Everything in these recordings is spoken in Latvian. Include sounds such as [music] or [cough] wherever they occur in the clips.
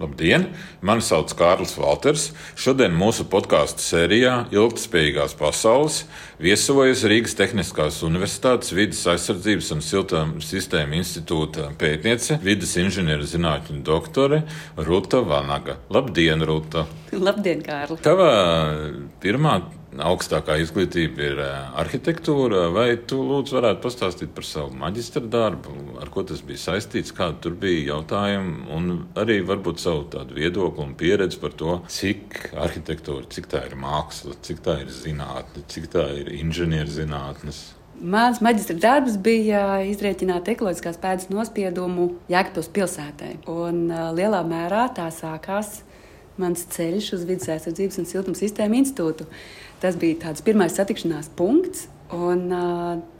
Labdien! Mani sauc Kārlis Valters. Šodien mūsu podkāstu sērijā Ilgtspējīgās pasaules viesojas Rīgas Tehniskās Universitātes vidas aizsardzības un siltuma sistēmu institūta pētniece, vidas inženieru zinātņu doktore Ruta Vanaga. Labdien, Ruta! Labdien, Kārli! Tava pirmā augstākā izglītība ir eh, arhitektūra, vai tu lūdzu varētu pastāstīt par savu maģistra darbu, ar ko tas bija saistīts, kādi tur bija jautājumi, un arī varbūt savu tādu viedokli un pieredzi par to, cik arhitektūra, cik tā ir māksla, cik tā ir zinātne, cik tā ir inženierzinātnes. Mans maģistra darbs bija izrēķināt ekoloģiskās pēdas nospiedumu Jēkabpils pilsētai. Un uh, lielā mērā tā sākās mans ceļš uz vidus aizsardzības un siltuma sistēmu institūtu. Tas bija tāds pirmais satikšanās punkts. Un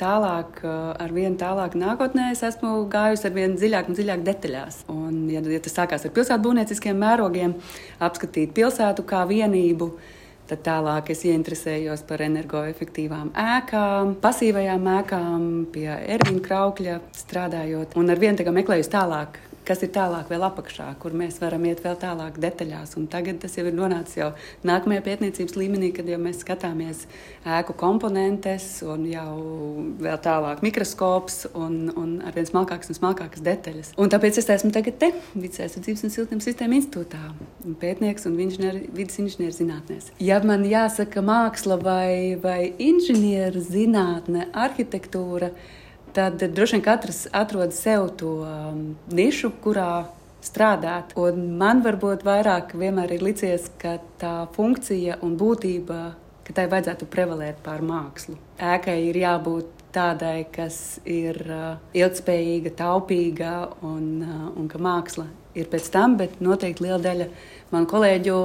tālāk, ar vienu tālāk nākotnē, es esmu gājusi ar vien dziļāk un dziļāk detaļās. Un, ja, ja tas sākās ar pilsētbūvnieciskiem mērogiem, apskatīt pilsētu kā vienību, Tad tālāk es ieinteresējos par energoefektīvām ēkām, pasīvajām ēkām, pie Ervīna Kraukļa strādājot. Un ar vienu meklēju tālāk, kas ir tālāk, vēl apakšā, kur mēs varam iet vēl tālāk detaļās. Un tagad tas jau ir nonācis jau nākamajā pētniecības līmenī, kad jau mēs skatāmies ēku komponentes un jau vēl tālāk mikroskops un, un ar vien smalkākas un smalkākas detaļas. Un tāpēc es esmu tagad te, Vides aizsardzības un siltuma sistēma institūtā, pētnieks un inženieri, vidas inženieru zinātnēs. Ja man jāsaka māksla vai, vai inženieru zinātne, arhitektūra, tad droši vien katrs atrod sev to um, nišu, kurā strādāt. Un man varbūt vairāk vienmēr ir licies, ka tā funkcija un būtība, ka tai vajadzētu prevalēt pār mākslu. Ēkai ir jābūt tādai, kas ir uh, ilgspējīga, taupīga un, uh, un ka māksla ir pēc tam, bet noteikti liela daļa manu kolēģu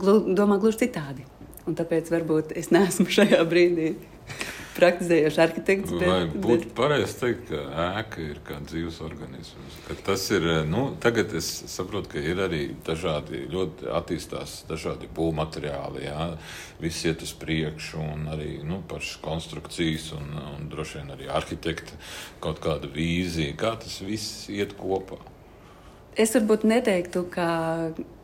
glu, domā gluži citādi. Un tāpēc varbūt es neesmu [laughs] šajā brīdī [laughs] praktizējošs arhitekts. Bet, Vai būtu bet... pareizi teikt, ka ēka ir kā dzīves organisms? Ka tas ir, nu, tagad es saprotu, ka ir arī dažādi, ļoti attīstās dažādi būvmateriāli, jā, viss iet uz priekšu, un arī, nu, pašas konstrukcijas, un, un droši vien arī arhitekta kaut kāda vīzija, kā tas viss iet kopā. Es varbūt neteiktu, ka,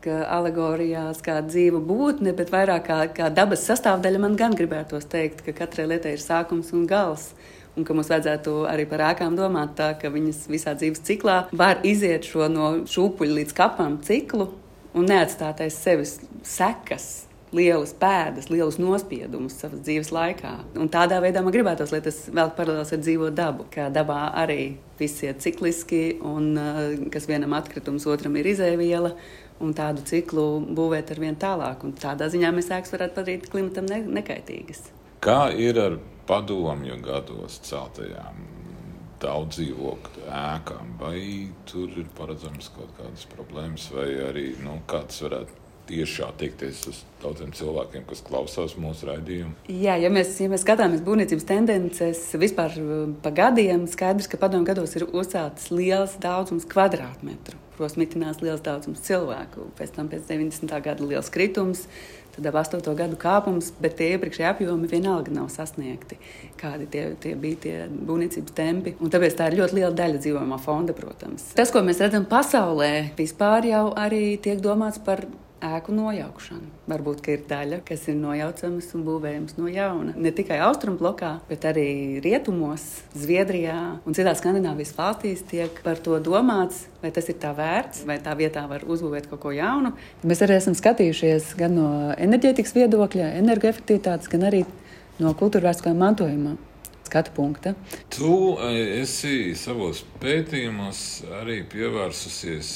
ka alegorijās kā dzīva būtne, bet vairāk kā, kā dabas sastāvdaļa man gan gribētos teikt, ka katrai lietai ir sākums un gals. Un ka mums vajadzētu arī par ēkām domāt tā, ka viņas visā dzīves ciklā var iziet šo no šūpuļa līdz kapam ciklu un neatstāt aiz sevis sekas lielas pēdas, lielus nospiedumus savas dzīves laikā. Un tādā veidā man gribētos, lai tas vēl paralēls ar dzīvo dabu, ka dabā arī viss ir cikliski, un uh, kas vienam atkritums, otram ir izēviela. Un tādu ciklu būvēt ar vien tālāk. Un tādā ziņā mēs ēkas varētu padarīt klimatam ne nekaitīgas. Kā ir ar padomju gados celtajām daudz dzīvokļu ēkām? Vai tur ir paredzams kaut kādas problēmas, vai arī nu, kāds varētu tiešā tiekties uz daudziem cilvēkiem, kas klausās mūsu raidījumu? Jā, ja mēs, ja mēs skatāmies būvniecības tendences vispār uh, pa gadiem, skaidrs, ka padomu gados ir uzcelts liels daudzums kvadrātmetru. Protams, mitinās liels daudzums cilvēku, pēc tam pēc 90. gada liels kritums, tad ap 8. gadu kāpums, bet tie iepriekšējie apjomi vienalga nav sasniegti. Kādi tie, tie bija tie būvniecības tempi. Un tāpēc tā ir ļoti liela daļa dzīvojamā fonda, protams. Tas, ko mēs redzam pasaulē, vispār jau arī tiek domāts par ēku nojaukšanu. Varbūt ir daļa, kas ir nojaucamas un būvējamas no jauna. Ne tikai austrumu blokā, bet arī rietumos, Zviedrijā un citās Skandināvijas valstīs tiek par to domāts, vai tas ir tā vērts, vai tā vietā var uzbūvēt kaut ko jaunu. Mēs arī esam skatījušies gan no enerģētikas viedokļa, energoefektivitātes, gan arī no kultūra vēsturiskā mantojuma skatu punkta. Tu eh, esi savos pētījumos arī pievērsusies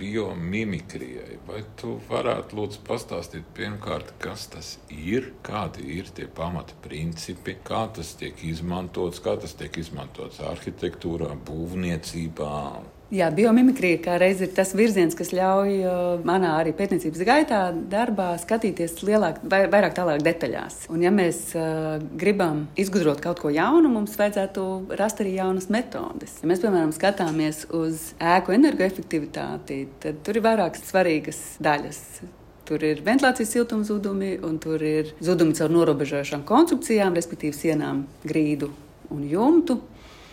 biomimikrijai. Vai tu varētu lūdzu pastāstīt pirmkārt, kas tas ir, kādi ir tie pamata principi, kā tas tiek izmantots, kā tas tiek izmantots arhitektūrā, būvniecībā Jā, biomimikrija kā reiz ir tas virziens, kas ļauj manā arī pētniecības gaitā darbā skatīties lielāk, vai, vairāk tālāk detaļās. Un ja mēs uh, gribam izgudrot kaut ko jaunu, mums vajadzētu rast arī jaunas metodes. Ja mēs, piemēram, skatāmies uz ēku energoefektivitāti, tad tur ir vairākas svarīgas daļas. Tur ir ventilācijas siltuma zudumi, un tur ir zudumi caur norobežojošām konstrukcijām, respektīvi sienām, grīdu un jumtu.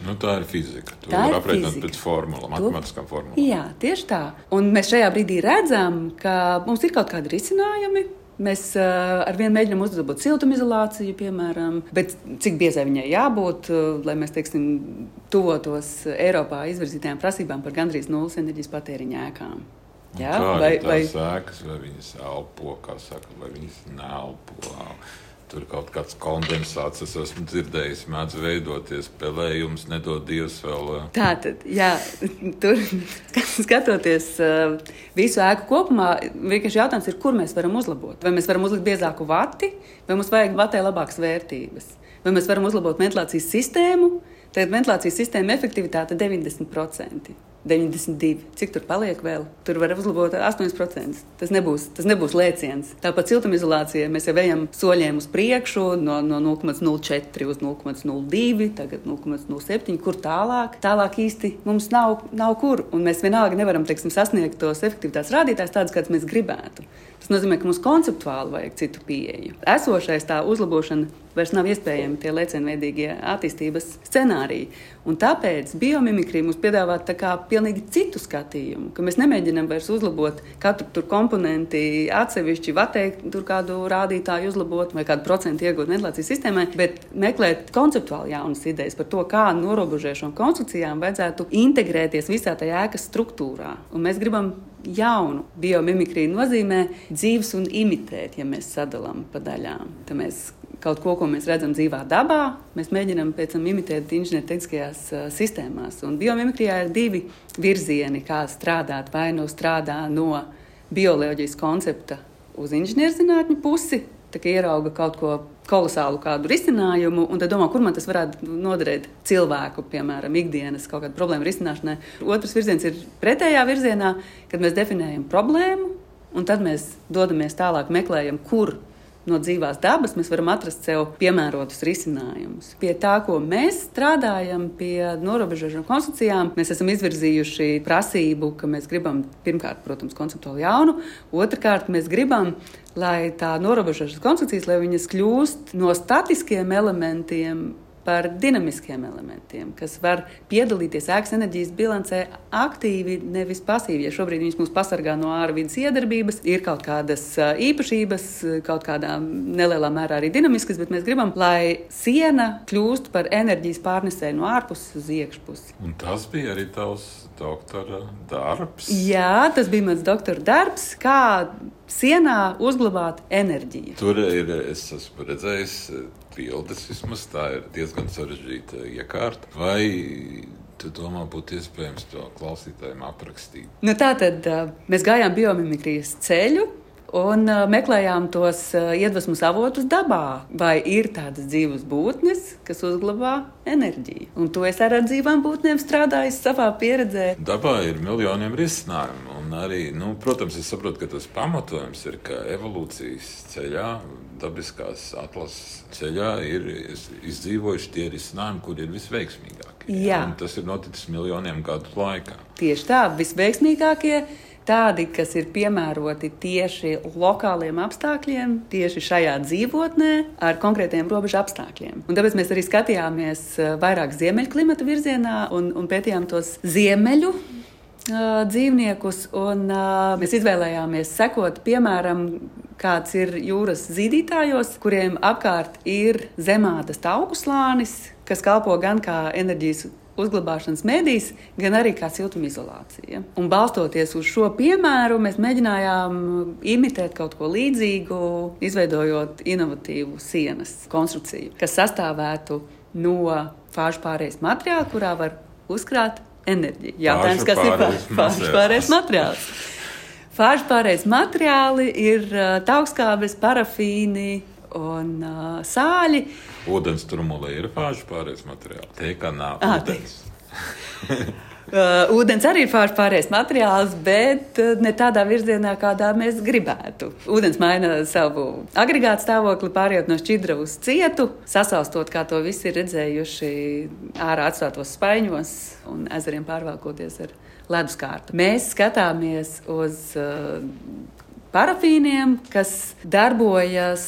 Nu, tā ir fizika. Tu tā ir aprēķināt pēc formula, matemātiskām formulām. Jā, tieši tā. Un mēs šajā brīdī redzam, ka mums ir kaut kādi risinājumi. Mēs uh, ar vienu mēģinām uzlabot siltumizolāciju, piemēram, bet cik biezai viņai jābūt, uh, lai mēs, teiksim, tuvotos Eiropā izvirzītajām prasībām par gandrīz nulles enerģijas patēriņa ēkām. Jā, vai, vai... sēkas, vai viņas elpo, kā saka, vai viņas neelpo. Tur kaut kāds kondensāts, es esmu dzirdējis, mēdz veidoties pelējums, nedod Dievs vēl. Tā tad, jā, tur skatoties visu ēku kopumā, vienkārši jautājums ir, kur mēs varam uzlabot. Vai mēs varam uzlikt biezāku vati, vai mums vajag vatē labākas vērtības, vai mēs varam uzlabot ventilācijas sistēmu, tad ventilācijas sistēma efektivitāte 90%. 92. Cik tur paliek vēl? Tur var uzlabot 8%. Tas nebūs, tas nebūs lēciens. Tāpat siltumizolācija mēs jau ejam soļiem uz priekšu, no, no 0,04 uz 0,02, tagad 0,07. Kur tālāk? Tālāk īsti mums nav, nav kur. Un mēs vienalga nevaram teiksim, sasniegt tos efektivitātes rādītājus tādus, kādus mēs gribētu. Tas nozīmē, ka mums konceptuāli vajag citu pieeju. Esošais tā uzlabošana vairs nav iespējami tie lēcienveidīgie attīstības scenāriji. Un tāpēc biomimikrija mums piedāvā pilnīgi citu skatījumu, ka mēs nemēģinām vairs uzlabot katru komponenti atsevišķi, vatēt tur kādu rādītāju uzlabot vai kādu procentu iegūt ventilācijas sistēmai, bet meklēt konceptuāli jaunas idejas par to, kā norobežošām konstrukcijām vajadzētu integrēties visā tajā ēkas struktūrā. Un mēs gribam jaunu biomimikriju nozīmē dzīves un imitēt, ja mēs sadalām pa daļām. Tad mēs kaut ko, ko mēs redzam dzīvā dabā, mēs mēģinām pēc tam imitēt inženiertehniskajās uh, sistēmās. Un biomimikrijā ir divi virzieni, kā strādāt. Vai nu strādā no bioloģijas koncepta uz inženierzinātņu pusi, tā kā ierauga kaut ko kolosālu kādu risinājumu, un tad domā, kur man tas varētu noderēt cilvēku, piemēram, ikdienas kaut kādu problēmu risināšanai. Otrs virziens ir pretējā virzienā, kad mēs definējam problēmu, un tad mēs dodamies tālāk, meklējam, kur no dzīvās dabas mēs varam atrast sev piemērotus risinājumus. Pie tā, ko mēs strādājam, pie norobežošanām konstrukcijām, mēs esam izvirzījuši prasību, ka mēs gribam pirmkārt, protams, konceptuāli jaunu, otrkārt, mēs gribam, lai tā norobežošanas konstrukcijas, lai viņas kļūst no statiskiem elementiem par dinamiskiem elementiem, kas var piedalīties ēkas enerģijas bilancē aktīvi, nevis pasīvi. Ja šobrīd viņas mūs pasargā no ārvidas iedarbības, ir kaut kādas īpašības, kaut kādā nelielā mērā arī dinamiskas, bet mēs gribam, lai siena kļūst par enerģijas pārnesēju no ārpuses uz iekšpusi. Un tas bija arī tavs doktora darbs. Jā, tas bija mans doktora darbs, kā sienā uzglabāt enerģiju. Tur ir, es esmu redzējis bildes. Vismaz tā ir diezgan sarežģīta iekārta. Vai tu domā, būtu iespējams to klausītājiem aprakstīt? Nu, tā tad mēs gājām biomimikrijas ceļu. Un uh, meklējām tos uh, iedvesmas avotus dabā. Vai ir tādas dzīves būtnes, kas uzglabā enerģiju? Un to es ar dzīvām būtnēm strādāju savā pieredzē. Dabā ir miljoniem risinājumu. Arī, nu, protams, es saprotu, ka tas pamatojums ir, ka evolūcijas ceļā dabiskās atlases ceļā ir izdzīvojuši tie risinājumi, kur ir visveiksmīgākie. Jā. Un tas ir noticis miljoniem gadu laikā. Tieši tā, visveiksmīgākie. Tādi, kas ir piemēroti tieši lokāliem apstākļiem, tieši šajā dzīvotnē, ar konkrētiem robežu apstākļiem. Un tāpēc mēs arī skatījāmies eh, vairāk ziemeļklimata virzienā un, un pētījām tos ziemeļu dzīvniekus, un mēs izvēlējāmies sekot, piemēram, kāds ir jūras zīdītājos, kuriem apkārt ir zemātas augu slānis, kas kalpo gan kā enerģijas uzglabāšanas mēdīs, gan arī kā siltumizolācija. Un balstoties uz šo piemēru, mēs mēģinājām imitēt kaut ko līdzīgu, izveidojot inovatīvu sienas konstrukciju, kas sastāvētu no fāžu pārējais materiāla, kurā var uzkrāt enerģiju. Jautājums, kas ir fāžu pārējais materiāls? Fāžu pārējais materiāli ir uh, taukskābes, parafīni un uh, sāļi. Vodens trumulē ir fāžu pārējais materiāls. Te kā nav ah, ūdens. [laughs] Uh, ūdens arī ir pārējais materiāls, bet uh, ne tādā virzienā, kādā mēs gribētu. Ūdens maina savu agregātu stāvokli, pārējot no šķidra uz cietu, sasaustot, kā to visi ir redzējuši ārā atstātos spaiņos un ezeriem pārvalkoties ar leduskārtu. Mēs skatāmies uz uh, parafīniem, kas darbojas,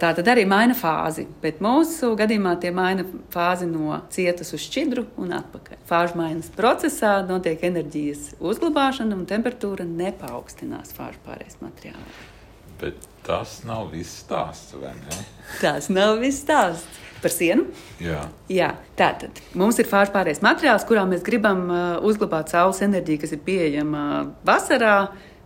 tā tad arī maina fāzi. Bet mūsu gadījumā tie maina fāzi no cietas uz šķidru un atpakaļ. Fāžu maiņas procesā notiek enerģijas uzglabāšana un temperatūra nepaukstinās fāžu pārējais materiālā. Bet tas nav viss stāsts, vai ne? Tas nav viss stāsts. Par sienu? Jā. Jā, tātad mums ir fāžu pārējais materiāls, kurā mēs gribam uh, uzglabāt saules enerģiju, kas ir pieejama vasarā,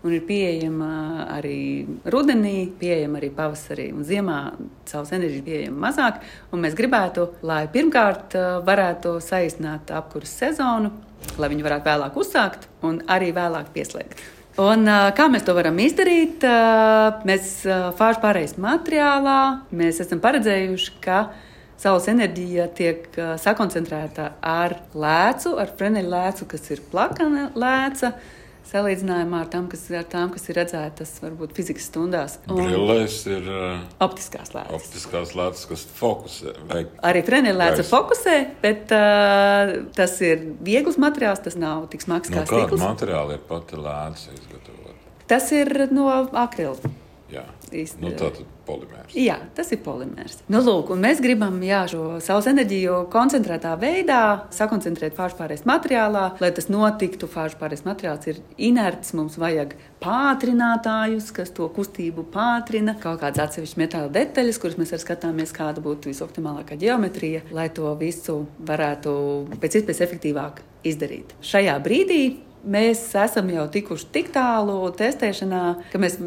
un ir pieejama arī rudenī, pieejama arī pavasarī un ziemā. Saules enerģija ir pieejama mazāk, un mēs gribētu, lai pirmkārt varētu saīsināt apkurses sezonu, lai viņi varētu vēlāk uzsākt un arī vēlāk pieslēgt. Un, kā mēs to varam izdarīt? Mēs fāžu pārējais materiālā mēs esam paredzējuši, ka saules enerģija tiek sakoncentrēta ar lēcu, ar freneļu lēcu, kas ir plakana lēca salīdzinājumā ar, tam, kas, ar tām, kas ir redzētas varbūt fizikas stundās. Brillēs ir uh, optiskās lētas. Optiskās lētas, kas fokusē. Vai... Arī trenerlēca fokusē, bet uh, tas ir viegls materiāls, tas nav tik smags no kā stikls. Kāda materiāla ir pati lēca izgatavota? Tas ir no akrila. Jā, Īsti, nu, tā ir polimērs. Jā, tas ir polimērs. Nu, lūk, mēs gribam jā, šo saules enerģiju koncentrētā veidā sakoncentrēt fāžu pārējais materiālā. Lai tas notiktu, fāžu pārējais materiāls ir inerts. Mums vajag pātrinātājus, kas to kustību pātrina, kaut kādas atsevišķas metāla detaļas, kuras mēs skatāmies, kāda būtu visoptimālākā geometrija, lai to visu varētu pēc iespējas efektīvāk izdarīt. Šajā brīdī Mēs esam jau tikuši tik tālu testēšanā, ka mēs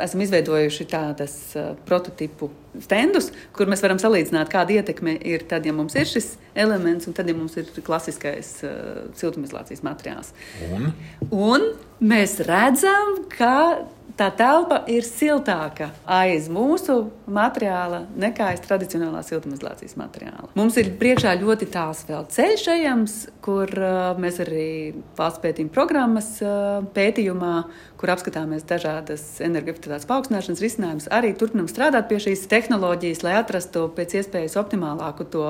esam izveidojuši tādas uh, prototipu stendus, kur mēs varam salīdzināt, kāda ietekme ir tad, ja mums ir šis elements, un tad, ja mums ir klasiskais uh, siltumizolācijas materiāls. Un? un mēs redzam, ka tā telpa ir siltāka aiz mūsu materiāla nekā aiz tradicionālā siltumizolācijas materiāla. Mums ir priekšā ļoti tāls vēl ceļš ejams, kur uh, mēs arī valsts pētījuma programmas uh, pētījumā, kur apskatāmies dažādas energoefektivitātes paaugstināšanas risinājumus, arī turpinam strādāt pie šīs tehnoloģijas, lai atrastu pēc iespējas optimālāku to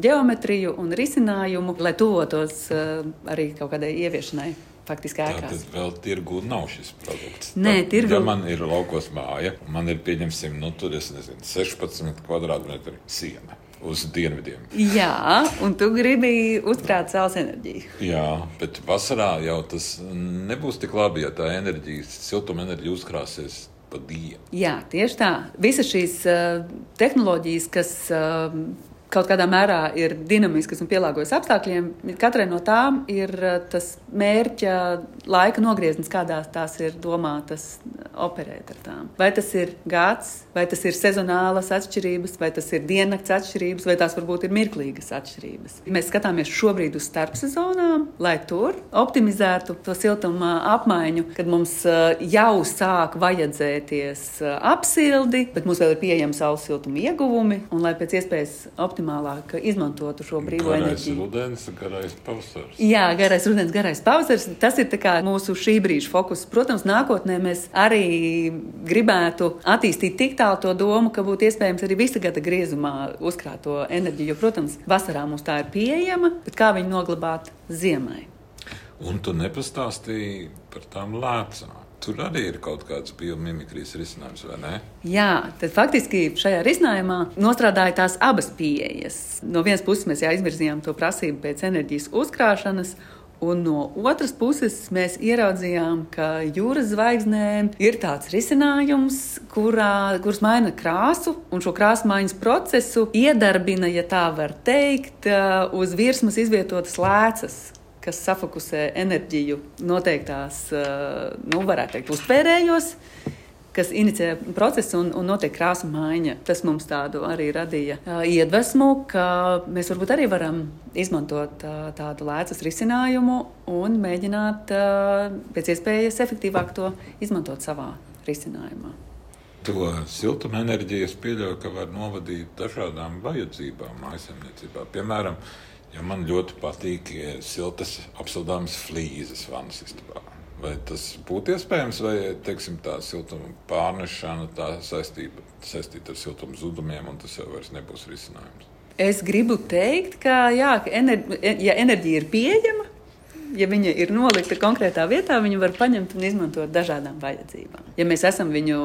geometriju un risinājumu, lai tuvotos uh, arī kaut kādai ieviešanai faktiski ēkās. Tad vēl tirgu nav šis produkts. Nē, Tad, tirgu. Ja man ir laukos māja, man ir pieņemsim, nu, tur es nezinu, 16 kvadrātmetri siena. Uz dienvidiem. Jā, un tu gribi uzkrāt saules enerģiju. Jā, bet vasarā jau tas nebūs tik labi, ja tā enerģija, siltuma enerģija uzkrāsies pa dienu. Jā, tieši tā. Visas šīs uh, tehnoloģijas, kas uh, kaut kādā mērā ir dinamiskas un pielāgojas apstākļiem. Katrai no tām ir eh, tas mērķa laika nogrieznis, kādā tās ir domātas operēt ar tām. Vai tas ir gads, vai tas ir sezonālas atšķirības, vai tas ir diennakts atšķirības, vai tās varbūt ir mirklīgas atšķirības. Mēs skatāmies šobrīd uz starpsezonām, lai tur optimizētu to siltuma apmaiņu, kad mums eh, jau sāk vajadzēties eh, apsildi, bet mums vēl ir pieejami saules siltuma ieguvumi, un lai pēc iespējas optimizētu optimālāk izmantotu šo brīvo garais enerģiju. Rudens, garais pavasaris. Jā, garais rudens, garais pavasaris. Tas ir mūsu šī brīža fokus. Protams, nākotnē mēs arī gribētu attīstīt tik tālu to domu, ka būtu iespējams arī visa gada griezumā uzkrāt to enerģiju. Jo, protams, vasarā mums tā ir pieejama, bet kā viņu noglabāt ziemai? Un tu nepastāstīji par tām lēcām. Tur arī ir kaut kāds biomimikrijas risinājums, vai ne? Jā, tad faktiski šajā risinājumā nostrādāja tās abas pieejas. No vienas puses mēs jā, izvirzījām to prasību pēc enerģijas uzkrāšanas. Un no otras puses mēs ieraudzījām, ka jūras zvaigznēm ir tāds risinājums, kurā, kurš maina krāsu, un šo krāsu maiņas procesu iedarbina, ja tā var teikt, uz virsmas izvietotas lēcas, kas safokusē enerģiju noteiktās, eh, nu, varētu teikt, uzpērējos, kas inicē procesu un, un notiek krāsa maiņa. Tas mums tādu arī radīja uh, iedvesmu, ka mēs varbūt arī varam izmantot uh, tādu lēcas risinājumu un mēģināt pēc iespējas efektīvāk to izmantot savā risinājumā. To siltumenerģiju es pieļauju, ka var novadīt dažādām vajadzībām mājasemniecībā. Piemēram, Ja man ļoti patīk siltas, apsildāmas flīzes vannas istabā. Vai tas būtu iespējams, vai teiksim, tā siltuma pārnešana tā saistība, saistīta ar siltuma zudumiem, un tas jau vairs nebūs risinājums? Es gribu teikt, ka, jā, ka enerģija, ja enerģija ir pieejama, ja viņa ir nolikta konkrētā vietā, viņu var paņemt un izmantot dažādām vajadzībām. Ja mēs esam viņu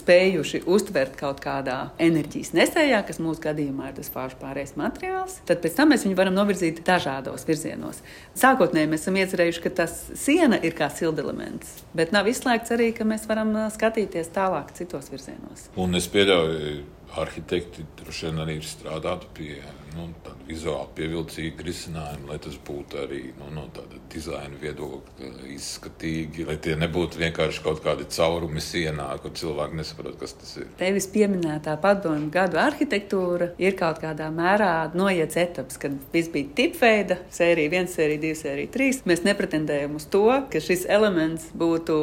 spējuši uztvert kaut kādā enerģijas nesējā, kas mūsu gadījumā ir tas fāžu pārējais materiāls, tad pēc tam mēs viņu varam novirzīt dažādos virzienos. Sākotnēji mēs esam iecerējuši, ka tas siena ir kā sildelements, bet nav izslēgts arī, ka mēs varam skatīties tālāk citos virzienos. Un es pieļauju, arhitekti droši vien arī ir strādāti pie nu, vizuāli pievilcīga risinājuma, lai tas būtu arī nu, no tāda dizaina viedokļa izskatīgi, lai tie nebūtu vienkārši kaut kādi caurumi sienā, kur cilvēki nesaprot, kas tas ir. Tevis pieminētā padomu gadu arhitektūra ir kaut kādā mērā noiets etaps, kad viss bija tipveida, sērija 1, sērija 2, sērija 3. Mēs nepretendējam uz to, ka šis elements būtu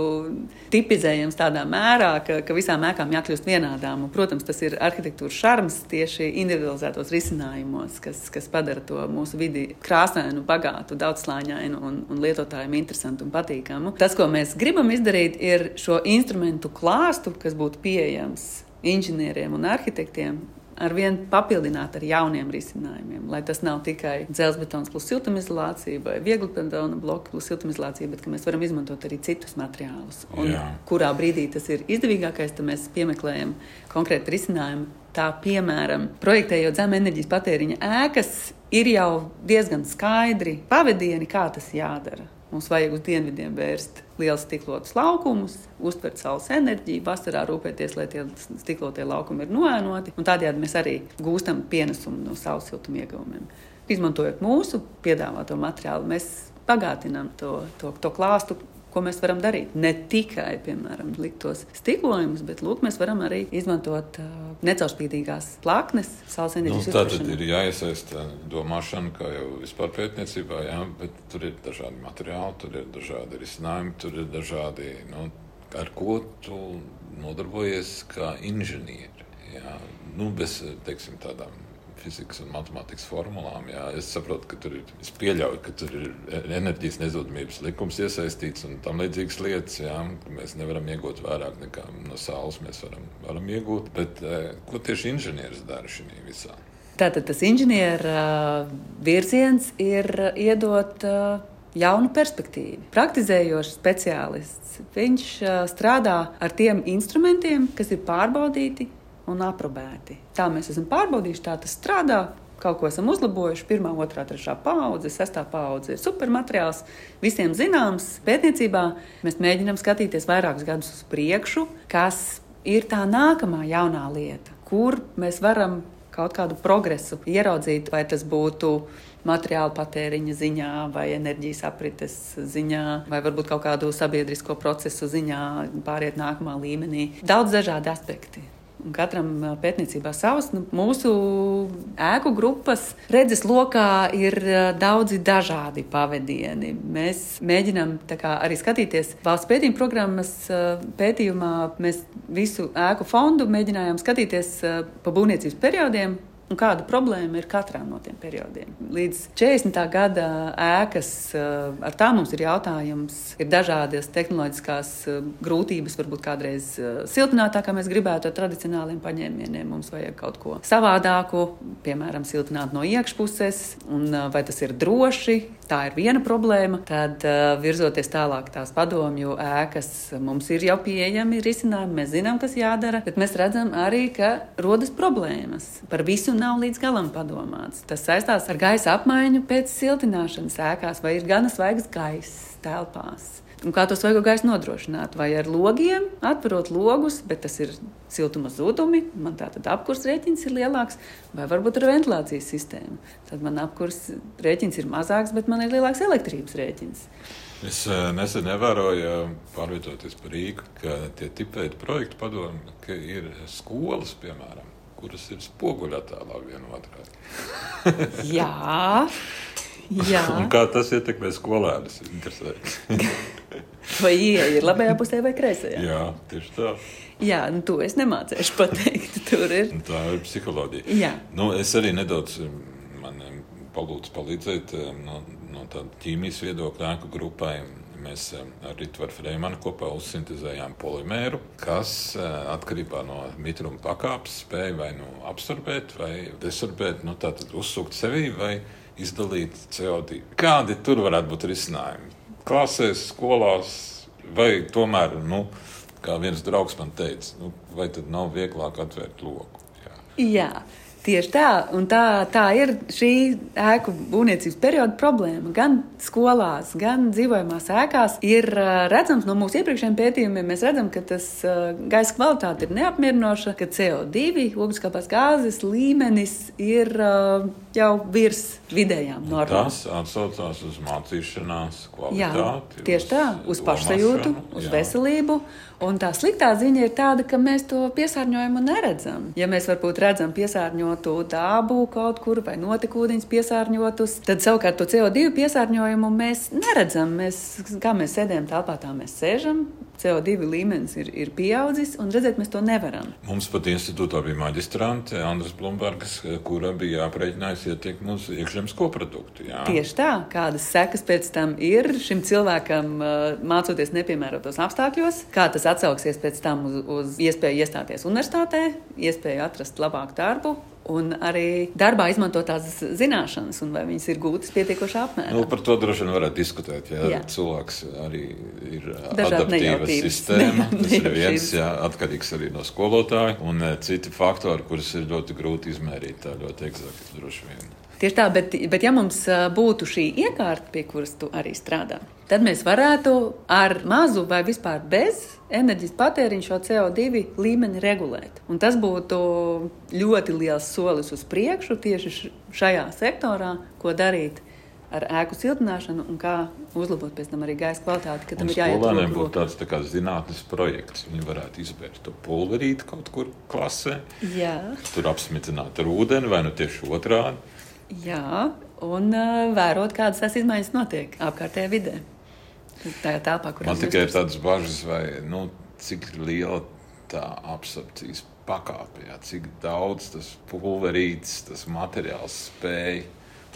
tipizējams tādā mērā, ka, ka visām ēkām jākļūst vienādām. Un, protams, tas ir arhitektūra arhitektūras šarms tieši individualizētos risinājumos, kas, kas padara to mūsu vidi krāsainu, bagātu, daudzslāņainu un, un lietotājiem interesantu un patīkamu. Tas, ko mēs gribam izdarīt, ir šo instrumentu klāstu, kas būtu pieejams inženieriem un arhitektiem, ar vienu papildināt ar jauniem risinājumiem. Lai tas nav tikai dzelzbetons plus siltumizolācija vai viegli betona bloki plus siltumizolācija, bet ka mēs varam izmantot arī citus materiālus. Un Jā. kurā brīdī tas ir izdevīgākais, tad mēs piemeklējam konkrētu risinājumu. Tā piemēram, projektējot zem enerģijas patēriņa ēkas, ir jau diezgan skaidri pavadieni, kā tas jādara. Mums vajag uz dienvidiem vērst liels stiklotus laukumus, uztvert saules enerģiju, vasarā rūpēties, lai tie stiklotie laukumi ir noēnoti. Tādējādi mēs arī gūstam pienesumu no saules siltuma ieguvumiem. Izmantojot mūsu piedāvāto materiālu, mēs bagātinām to, to, to klāstu, ko mēs varam darīt. Ne tikai, piemēram, likt tos stiklojumus, bet lūk, mēs varam arī izmantot uh, necaurspīdīgās plaknes, saules enerģijas. Nu, tā tad ir jāiesaista domāšana, kā jau vispār pētniecībā, jā, bet tur ir dažādi materiāli, tur ir dažādi risinājumi, tur ir dažādi, nu, ar ko tu nodarbojies kā inženieri. Jā. Nu, bez, teiksim, tādām fizikas un matemātikas formulām. Jā. Es saprotu, ka tur ir, es pieļauju, ka tur ir enerģijas nezudamības likums iesaistīts un tam līdzīgas lietas. Jā. Mēs nevaram iegūt vairāk nekā no saules mēs varam, varam iegūt. Bet eh, ko tieši inženieris dara šajā visā? Tātad tas inženieru virziens ir iedot jaunu perspektīvu. Praktizējošs speciālists. Viņš strādā ar tiem instrumentiem, kas ir pārbaudīti un aprobēti. Tā mēs esam pārbaudījuši, tā tas strādā. Kaut ko esam uzlabojuši. Pirmā, otrā, trešā paudze, sestā paudze ir supermateriāls. Visiem zināms, pētniecībā mēs mēģinām skatīties vairākus gadus uz priekšu, kas ir tā nākamā jaunā lieta, kur mēs varam kaut kādu progresu ieraudzīt, vai tas būtu materiāla patēriņa ziņā, vai enerģijas aprites ziņā, vai varbūt kaut kādu sabiedrisko procesu ziņā, pāriet nākamā līmenī. Daudz dažādi aspekti. Un katram pētniecībā savs. Nu, mūsu ēku grupas redzes lokā ir daudzi dažādi pavadieni. Mēs mēģinām kā, arī skatīties valsts pētījuma programmas pētījumā. Mēs visu ēku fondu mēģinājām skatīties pa būvniecības periodiem Un kāda problēma ir katrā no tiem periodiem? Līdz 40. gada ēkas, eh, ar tām mums ir jautājums. Ir dažādas tehnoloģiskās eh, grūtības, varbūt kādreiz eh, siltinātāk, kā mēs gribētu ar tradicionāliem paņēmieniem. Mums vajag kaut ko savādāku, piemēram, siltināt no iekšpuses, un vai tas ir droši. Tā ir viena problēma. Tad, virzoties tālāk, tās padomju ēkas mums ir jau pieejami risinājumi. Mēs zinām, kas jādara, bet mēs redzam arī, ka rodas problēmas par visu nav līdz galam padomāts. Tas saistās ar gaisa apmaiņu pēc siltināšanas ēkās, vai ir gana svaigs gaiss telpās. Un kā to svaigo gaisu nodrošināt? Vai ar logiem, atverot logus, bet tas ir siltuma zudumi, man tātad apkurs rēķins ir lielāks, vai varbūt ar ventilācijas sistēmu. Tad man apkurs rēķins ir mazāks, bet man ir lielāks elektrības rēķins. Es uh, nesen ievēroju, pārvietoties par Rīgu, ka tie tipēti projektu padomi, ka ir skolas, piemēram, kuras ir spoguļattēlā vienotrai. [laughs] Jā. Jā. Un kā tas ietekmē skolēnus? [laughs] vai ieeja ir labajā pusē vai kreisajā? Jā, tieši tā. Jā, nu, to es nemācīšu pateikt. [laughs] Tur ir. Tā ir psiholoģija. Jā. Nu, es arī nedaudz man palūdzu palīdzēt no, no tāda ķīmijas viedokļa ēku grupai mēs eh, ar Ritvaru Freimanu kopā uzsintēzējām polimēru, kas eh, atkarībā no mitruma pakāpes spēja vai nu absorbēt, vai desorbēt, nu, tātad uzsūkt sevī vai izdalīt CO2. Kādi tur varētu būt risinājumi? Klasēs, skolās, vai tomēr, nu, kā viens draugs man teica, nu, vai tad nav vieglāk atvērt loku? Jā. Jā. Tieši tā, un tā, tā ir šī ēku būvniecības perioda problēma. Gan skolās, gan dzīvojamās ēkās ir redzams no mūsu iepriekšējiem pētījumiem, mēs redzam, ka tas gaisa kvalitāte ir neapmierinoša, ka CO2, ogliskāpās gāzes līmenis ir jau virs vidējām normām. Tas atsaucās uz mācīšanās kvalitāti. Jā, tieši tā, uz pašsajūtu, uz jā. veselību. Un tā sliktā ziņa ir tāda, ka mēs to piesārņojumu neredzam. Ja mēs varbūt redzam piesārņotu dabu kaut kur vai notekūdeņus piesārņotus, tad savukārt to CO2 piesārņojumu mēs neredzam. Mēs, kā mēs sēdējam telpā, tā mēs sēžam. CO2 līmenis ir, ir pieaudzis, un redzēt, mēs to nevaram. Mums pat institūtā bija maģistrante Andris Blumbergs, kura bija aprēķinājusi ietekmi uz iekšzemes koproduktu. Jā. Tieši tā, kādas sekas pēc tam ir šim cilvēkam mācoties nepiemērotos apstākļos, kā tas atsauksies pēc tam uz, uz iespēju iestāties universitātē, iespēju atrast labāku darbu un arī darbā izmantotās zināšanas, un vai viņas ir gūtas pietiekošā apmērā. Nu, par to droši vien varētu diskutēt. Jā, jā. Cilvēks arī ir adaptīva sistēma. Tas ir [laughs] viens, jā, atkarīgs arī no skolotāja, un eh, citi faktori, kurus ir ļoti grūti izmērīt tā ļoti eksakti droši vien. Tieši tā, bet, bet ja mums būtu šī iekārta, pie kuras tu arī strādā, tad mēs varētu ar mazu vai vispār bez enerģijas patēriņu šo CO2 līmeni regulēt. Un tas būtu ļoti liels solis uz priekšu tieši šajā sektorā, ko darīt ar ēku siltināšanu un kā uzlabot pēc tam arī gaisa kvalitāti. Tam ir jāiet uz būtu tāds tā kā zinātnes projekts. Viņi varētu izbērt to pulverīti kaut kur klasē. Jā. Tur apsmitināt ar ūdeni vai nu tieši otrādi. Jā, un uh, vērot, kādas tās izmaiņas notiek apkārtējā vidē. Tajā telpā, kur man tikai ir tādas bažas, vai nu, cik liela tā absorpcijas pakāpe, jā, cik daudz tas pulverītis, tas materiāls spēj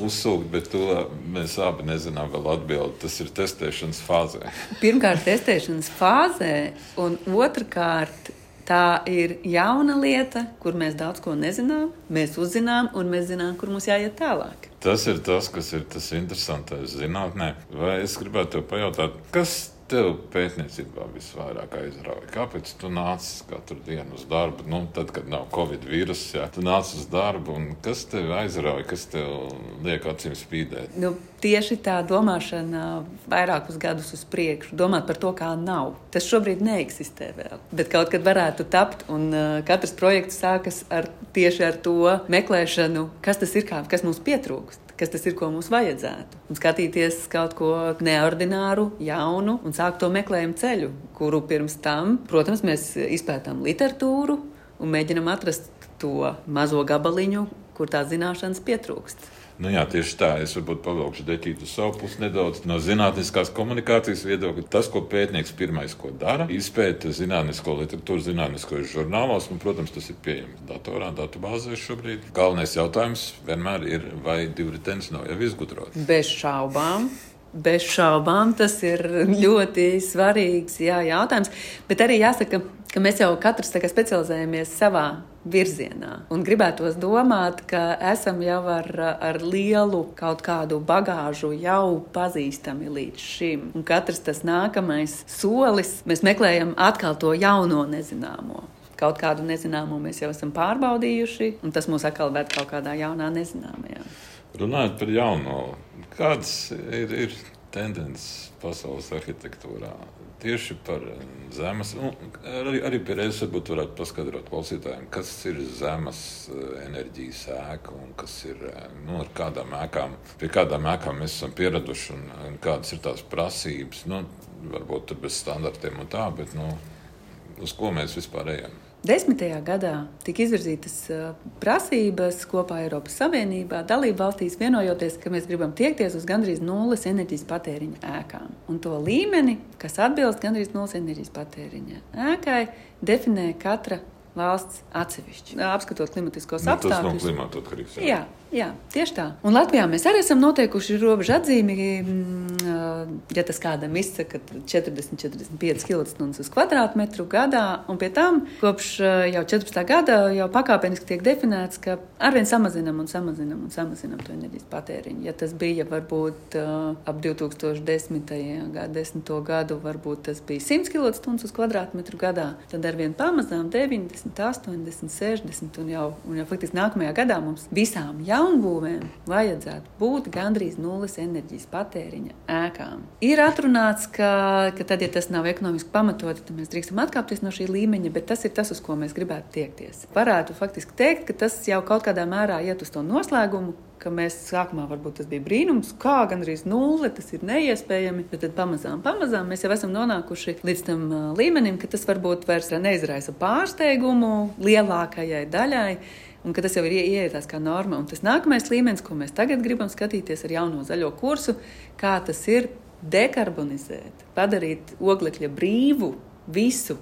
uzsūkt, bet to mēs abi nezinām vēl atbildi. Tas ir testēšanas fāzē. Pirmkārt, testēšanas fāzē, un otrkārt, Tā ir jauna lieta, kur mēs daudz ko nezinām, mēs uzzinām, un mēs zinām, kur mums jāiet tālāk. Tas ir tas, kas ir tas interesantais zinātnē. Vai es gribētu pajautāt, kas tev pētniecībā visvairāk aizrauja? Kāpēc tu nāc katru dienu uz darbu? Nu, tad, kad nav covid vīruss, ja tu nāc uz darbu, kas tev aizrauja, kas tev liek acīm spīdēt? Nu, tieši tā domāšana vairākus gadus uz priekšu, domāt par to, kā nav. Tas šobrīd neeksistē vēl. Bet kaut kad varētu tapt, un uh, katrs projekts sākas ar tieši ar to meklēšanu, kas tas ir, kā, kas mums pietrūkst kas tas ir, ko mums vajadzētu. Un skatīties kaut ko neordināru, jaunu un sākt to meklējumu ceļu, kuru pirms tam, protams, mēs izpētām literatūru un mēģinam atrast to mazo gabaliņu, kur tās zināšanas pietrūkst. Nu, jā, tieši tā. Es varbūt pavilkšu deķītu savu pusi nedaudz. No zinātniskās komunikācijas viedokļa, tas, ko pētnieks pirmais ko dara, izpēta zinātnisko literatūru, zinātniskos žurnālos, un, protams, tas ir pieejams datorā, datubāzēs šobrīd. Galvenais jautājums vienmēr ir, vai divritenis nav jau izgudrots. Bez šaubām. Bez šaubām tas ir ļoti svarīgs jā, jautājums. Bet arī jāsaka, ka mēs jau katrs specializējamies savā virzienā. Un gribētos domāt, ka esam jau ar, ar lielu kaut kādu bagāžu jau pazīstami līdz šim. Un katrs tas nākamais solis, mēs meklējam atkal to jauno nezināmo. Kaut kādu nezināmo mēs jau esam pārbaudījuši, un tas mūs atkal ved kaut kādā jaunā nezināmajā. Runājot par jauno, kādas ir, ir tendences pasaules arhitektūrā? Tieši par eh, zemes, nu, arī, arī pieredzes varbūt varētu paskaidrot klausītājiem, kas ir zemes eh, enerģijas ēka un kas ir, eh, nu, ar kādām ēkām, pie kādām ēkām mēs esam pieraduši un, un kādas ir tās prasības. Nu, varbūt tur bez standartiem un tā, bet nu, uz ko mēs vispār ejam? Desmitajā gadā tika izvirzītas prasības kopā Eiropas Savienībā, dalību valstīs vienojoties, ka mēs gribam tiekties uz gandrīz nulles enerģijas patēriņa ēkām. Un to līmeni, kas atbilst gandrīz nulles enerģijas patēriņa ēkai, definē katra valsts atsevišķi. Apskatot klimatiskos Nu, apstākļus. tas nav klimata atkarīgs. jā. Jā, jā, tieši tā. Un Latvijā mēs arī esam noteikuši robežu atzīmi, mm, ja tas kādam izsaka 40-45 km uz kvadrātmetru gadā, un pie tam kopš jau 14. gada jau pakāpeniski tiek definēts, ka arvien samazinam un samazinam un samazinam to enerģijas patēriņu. Ja tas bija varbūt ap 2010. gadu, 10. gadu, varbūt tas bija 100 km uz kvadrātmetru gadā, tad arvien pamazām 90, 80, 60 un jau, un jau faktiski nākamajā gadā mums visām jaunbūvēm vajadzētu būt gandrīz nulles enerģijas patēriņa ēkām. Ir atrunāts, ka, ka tad, ja tas nav ekonomiski pamatoti, tad mēs drīkstam atkāpties no šī līmeņa, bet tas ir tas, uz ko mēs gribētu tiekties. Varētu faktiski teikt, ka tas jau kaut kādā mērā iet uz to noslēgumu, ka mēs sākumā varbūt tas bija brīnums, kā gandrīz nulle, tas ir neiespējami, bet tad pamazām, pamazām mēs jau esam nonākuši līdz tam līmenim, ka tas varbūt vairs neizraisa pārsteigumu lielākajai daļai. Un tas jau ir ie- ieietās kā norma. Un tas nākamais līmenis, ko mēs tagad gribam skatīties ar jauno zaļo kursu, kā tas ir dekarbonizēt, padarīt oglekļa brīvu visu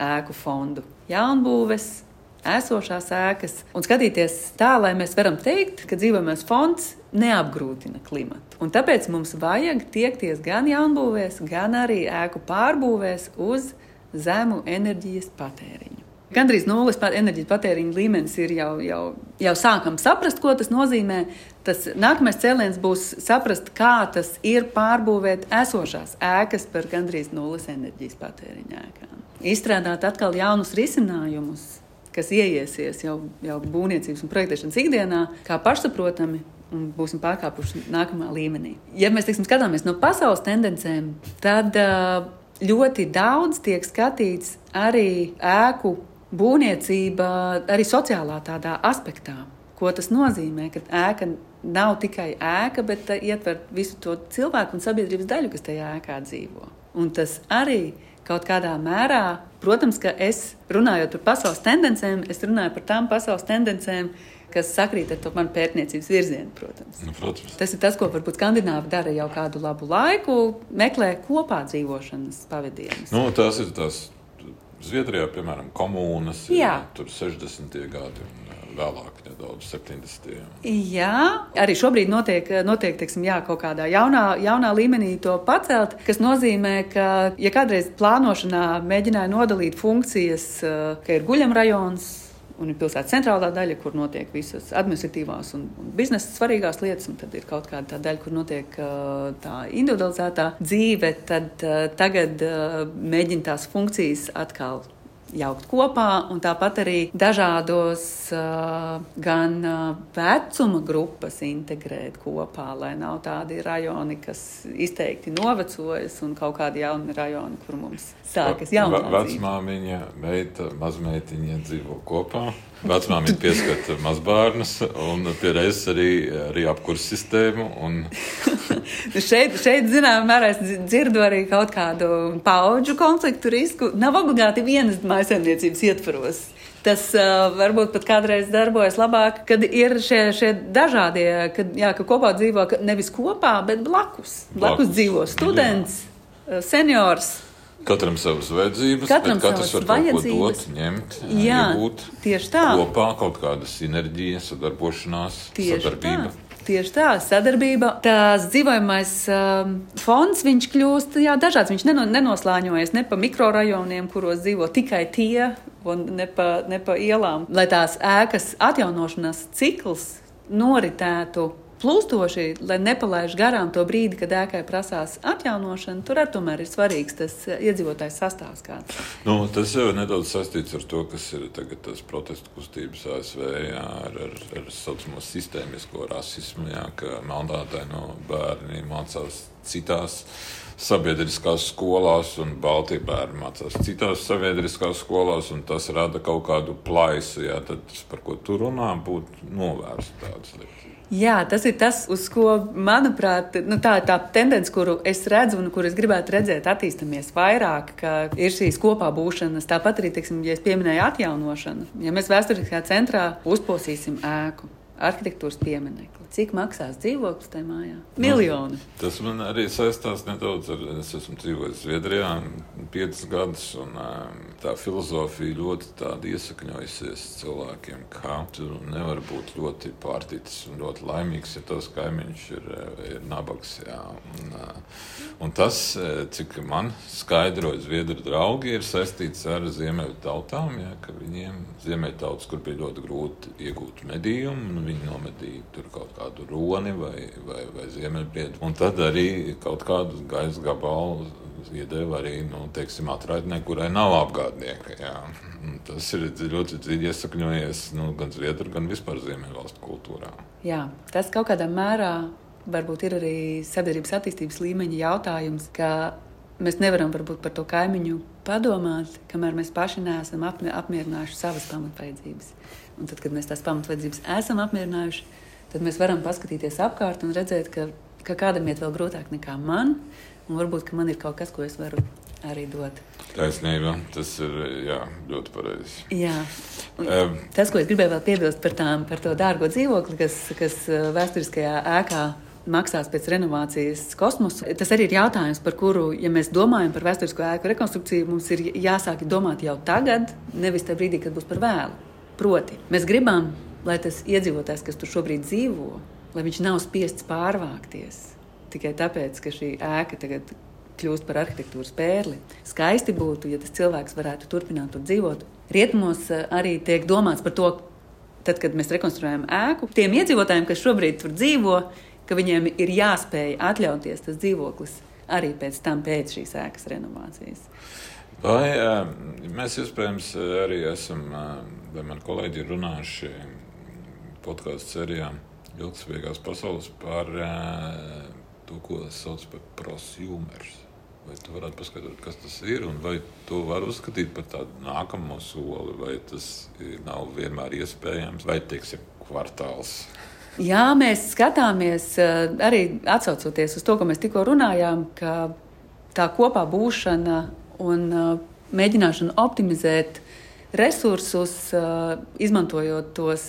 ēku fondu, jaunbūves, esošās ēkas un skatīties tā, lai mēs varam teikt, ka dzīvojamais fonds neapgrūtina klimatu. Un tāpēc mums vajag tiekties gan jaunbūvēs, gan arī ēku pārbūvēs uz zemu enerģijas patēriņu. Gandrīz nulles enerģijas patēriņa līmenis ir jau, jau, jau sākam saprast, ko tas nozīmē. Tas nākamais cēliens būs saprast, kā tas ir pārbūvēt esošās ēkas par gandrīz nulles enerģijas patēriņa ēkām. Izstrādāt atkal jaunus risinājumus, kas ieiesies jau, jau būvniecības un projektēšanas ikdienā, kā pašsaprotami. Un būsim pārkāpuši nākamā līmenī. Ja mēs teiksim, skatāmies no pasaules tendencēm, tad ļoti daudz tiek skatīts arī ēku būvniecība, arī sociālā tādā aspektā. Ko tas nozīmē, ka ēka nav tikai ēka, bet ietver visu to cilvēku un sabiedrības daļu, kas tajā ēkā dzīvo. Un tas arī kaut kādā mērā, protams, ka es runājot par pasaules tendencēm, es runāju par tām pasaules tendencēm, kas sakrīt ar to manu pētniecības virzienu, protams. Nu, protams. Tas ir tas, ko varbūt skandināvi dara jau kādu labu laiku, meklē kopā dzīvošanas pavadienus. Nu, tas ir tas Zviedrijā, piemēram, komunas, ir, tur 60. gadi un vēlāk nedaudz 70. Jā, arī šobrīd notiek, notiek teiksim, jā, kaut kādā jaunā, jaunā līmenī to pacelt, kas nozīmē, ka, ja kādreiz plānošanā mēģināja nodalīt funkcijas, eh, ka ir guļamrajons. Un ir pilsētas centrālā daļa, kur notiek visas administratīvās un, un biznesa svarīgās lietas, un tad ir kaut kāda tā daļa, kur notiek uh, tā individualizētā dzīve. Tad uh, tagad mēģina tās funkcijas atkal jaukt kopā, un tāpat arī dažādos gan vecuma grupas integrēt kopā, lai nav tādi rajoni, kas izteikti novecojas, un kaut kādi jauni rajoni, kur mums sākas jaunā dzīve. Vecmāmiņa, meita, mazmeitiņa dzīvo kopā. Vecmāmiņa pieskata mazbērnus un reizes arī, arī apkurs sistēmu. Un, [laughs] Šeit, šeit zināmā mērā, es dzirdu arī kaut kādu paudžu konfliktu risku. Nav obligāti vienas maisaimniecības ietvaros. Tas uh, varbūt pat kādreiz darbojas labāk, kad ir šie, šie dažādie, kad, jā, ka kopā dzīvo ka nevis kopā, bet blakus. Blakus, Blakus, dzīvo students, uh, seniors. Katram savas vajadzības, Katram savas vajadzības. dot, ņemt, Jā, iegūt. tieši tā. Kopā kaut kāda sinerģija, sadarbošanās, Tieši sadarbība. tā. Tieši tā, sadarbība. Tās dzīvojamais um, fonds, viņš kļūst jā, dažāds. Viņš neno, nenoslāņojas ne pa mikrorajoniem, kuros dzīvo tikai tie, un ne pa, ne pa ielām. Lai tās ēkas atjaunošanās cikls noritētu plūstoši, lai nepalaiž garām to brīdi, kad ēkai prasās atjaunošana, tur arī tomēr ir svarīgs tas uh, iedzīvotājs sastāvs kāds. Nu, tas jau ir nedaudz saistīts ar to, kas ir tagad tas protestu kustības ASV, jā, ar, ar, ar saucamo sistēmisko rasismu, jā, ka melnātāji no bērni mācās citās sabiedriskās skolās, un Baltijas bērni mācās citās sabiedriskās skolās, un tas rada kaut kādu plaisu. Jā, tad, par ko tu runā, būtu novērst tādas lietas. Jā, tas ir tas, uz ko, manuprāt, nu, tā ir tā tendence, kuru es redzu un kur es gribētu redzēt, attīstāmies vairāk, ka ir šīs kopā būšanas. Tāpat arī, teiksim, ja es pieminēju atjaunošanu, ja mēs vēsturiskajā centrā uzposīsim ēku. arhitektūras pieminekli. Cik maksās dzīvoklis tajā mājā? Miljoni. Nu, tas man arī saistās nedaudz ar es esmu dzīvojis Zviedrijā piecus gadus, un tā filozofija ļoti iesakņojusies cilvēkiem, ka tu nevari būt ļoti pārticis un ļoti laimīgs, ja tas kaimiņš ir, ir nabags. Jā. Un, un tas, cik man skaidroja Zviedru draugi, ir saistīts ar ziemeļu tautām, jā, ka viņiem ziemeļu tautas, kur bija ļoti grūti iegūt medījumu, un viņi nomedīja tur kaut kā kādu roni vai, vai, vai ziemeļbriedu. Un tad arī kaut kādu gaisa gabalu iedeva arī nu, teiksim, atraitnē, kurai nav apgādnieka. Jā. Tas ir ļoti dziļi iesakņojies nu, gan Zviedru, gan vispār Ziemeļvalstu kultūrā. Jā, tas kaut kādā mērā varbūt ir arī sabiedrības attīstības līmeņa jautājums, ka mēs nevaram varbūt par to kaimiņu padomāt, kamēr mēs paši neesam apmierinājuši savas pamatvajadzības. Un tad, kad mēs tās pamatvajadzības esam apmierinājuši, tad mēs varam paskatīties apkārt un redzēt, ka, ka kādam iet vēl grūtāk nekā man, un varbūt man ir kaut kas, ko es varu arī dot. Taisnība, tas ir jā, ļoti pareizi. Jā. Um, tas, ko es gribēju vēl piebilst par, tām, par to dārgo dzīvokli, kas, kas vēsturiskajā ēkā maksās pēc renovācijas kosmosu. Tas arī ir jautājums, par kuru, ja mēs domājam par vēsturisko ēku rekonstrukciju, mums ir jāsāk domāt jau tagad, nevis tajā brīdī, kad būs par vēlu. Proti, mēs gribam lai tas iedzīvotājs, kas tur šobrīd dzīvo, lai viņš nav spiests pārvākties tikai tāpēc, ka šī ēka tagad kļūst par arhitektūras pērli. Skaisti būtu, ja tas cilvēks varētu turpināt tur dzīvot. Rietumos eh, arī tiek domāts par to, tad, kad mēs rekonstruējam ēku, tiem iedzīvotājiem, kas šobrīd tur dzīvo, ka viņiem ir jāspēj atļauties tas dzīvoklis arī pēc tam, pēc šīs ēkas renovācijas. Vai eh, mēs iespējams arī esam, eh, vai mani kolēģi ir runājuši podkāstu sērijām Ilgspējīgās pasaules par uh, to, ko sauc par prosumers. Vai tu varētu paskaidrot, kas tas ir, un vai to var uzskatīt par tādu nākamo soli, vai tas nav vienmēr iespējams, vai teiksim, kvartāls? Jā, mēs skatāmies arī atsaucoties uz to, ko mēs tikko runājām, ka tā kopā būšana un mēģināšana optimizēt resursus, izmantojot tos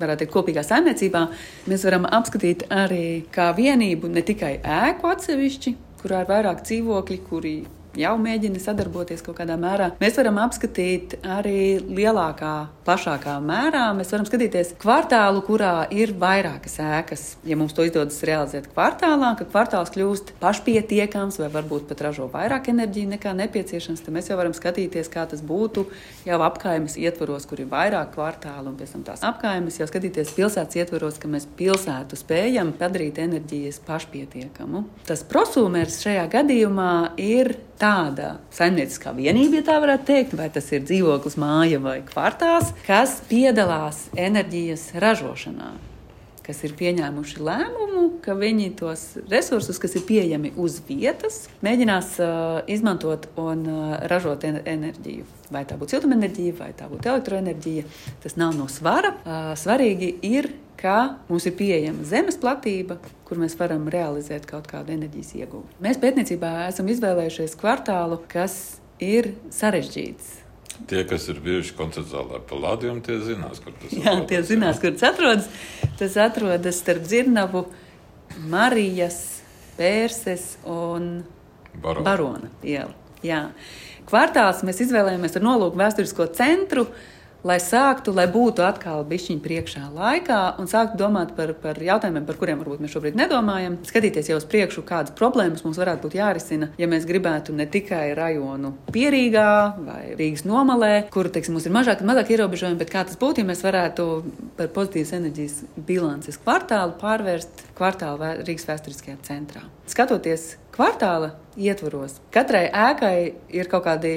varētu teikt, kopīgā saimniecībā, mēs varam apskatīt arī kā vienību ne tikai ēku atsevišķi, kurā ir vairāk dzīvokļi, kuri jau mēģina sadarboties kaut kādā mērā. Mēs varam apskatīt arī lielākā, plašākā mērā. Mēs varam skatīties kvartālu, kurā ir vairākas ēkas. Ja mums to izdodas realizēt kvartālā, ka kvartāls kļūst pašpietiekams vai varbūt pat ražo vairāk enerģiju nekā nepieciešams, tad mēs jau varam skatīties, kā tas būtu jau apkaimes ietvaros, kur ir vairāk kvartālu un pēc tam tās apkaimes, jau skatīties pilsētas ietvaros, ka mēs pilsētu spējam padarīt enerģijas pašpietiekamu. Tas prosūmers šajā gadījumā ir tāda saimnieciskā vienība, ja tā varētu teikt, vai tas ir dzīvoklis, māja vai kvartāls, kas piedalās enerģijas ražošanā kas ir pieņēmuši lēmumu, ka viņi tos resursus, kas ir pieejami uz vietas, mēģinās uh, izmantot un uh, ražot enerģiju. Vai tā būtu siltumenerģija, vai tā būtu elektroenerģija, tas nav no svara. Uh, svarīgi ir ka mums ir pieejama zemes platība, kur mēs varam realizēt kaut kādu enerģijas ieguvi. Mēs pētniecībā esam izvēlējušies kvartālu, kas ir sarežģīts. Tie, kas ir bijuši koncerta zālē Palādījumā, tie zinās, kur tas Jā, atrodas. tie zinās, kur tas atrodas. Tas atrodas starp Dzirnavu, Marijas, Pērses un Barona, Barona ielu. Jā. Kvartāls mēs izvēlējāmies ar nolūku vēsturisko centru, uh, lai sāktu, lai būtu atkal bišķiņa priekšā laikā un sāktu domāt par, par jautājumiem, par kuriem varbūt mēs šobrīd nedomājam. Skatīties jau uz priekšu, kādas problēmas mums varētu būt jārisina, ja mēs gribētu ne tikai rajonu Pierīgā vai Rīgas nomalē, kur teiksim, mums ir mazāk, mazāk ierobežojumi, bet kā tas būtu, ja mēs varētu par pozitīvas enerģijas bilances kvartālu pārvērst kvartālu Rīgas vēsturiskajā centrā. Skatoties kvartāla ietvaros. Katrai ēkai ir kaut kādi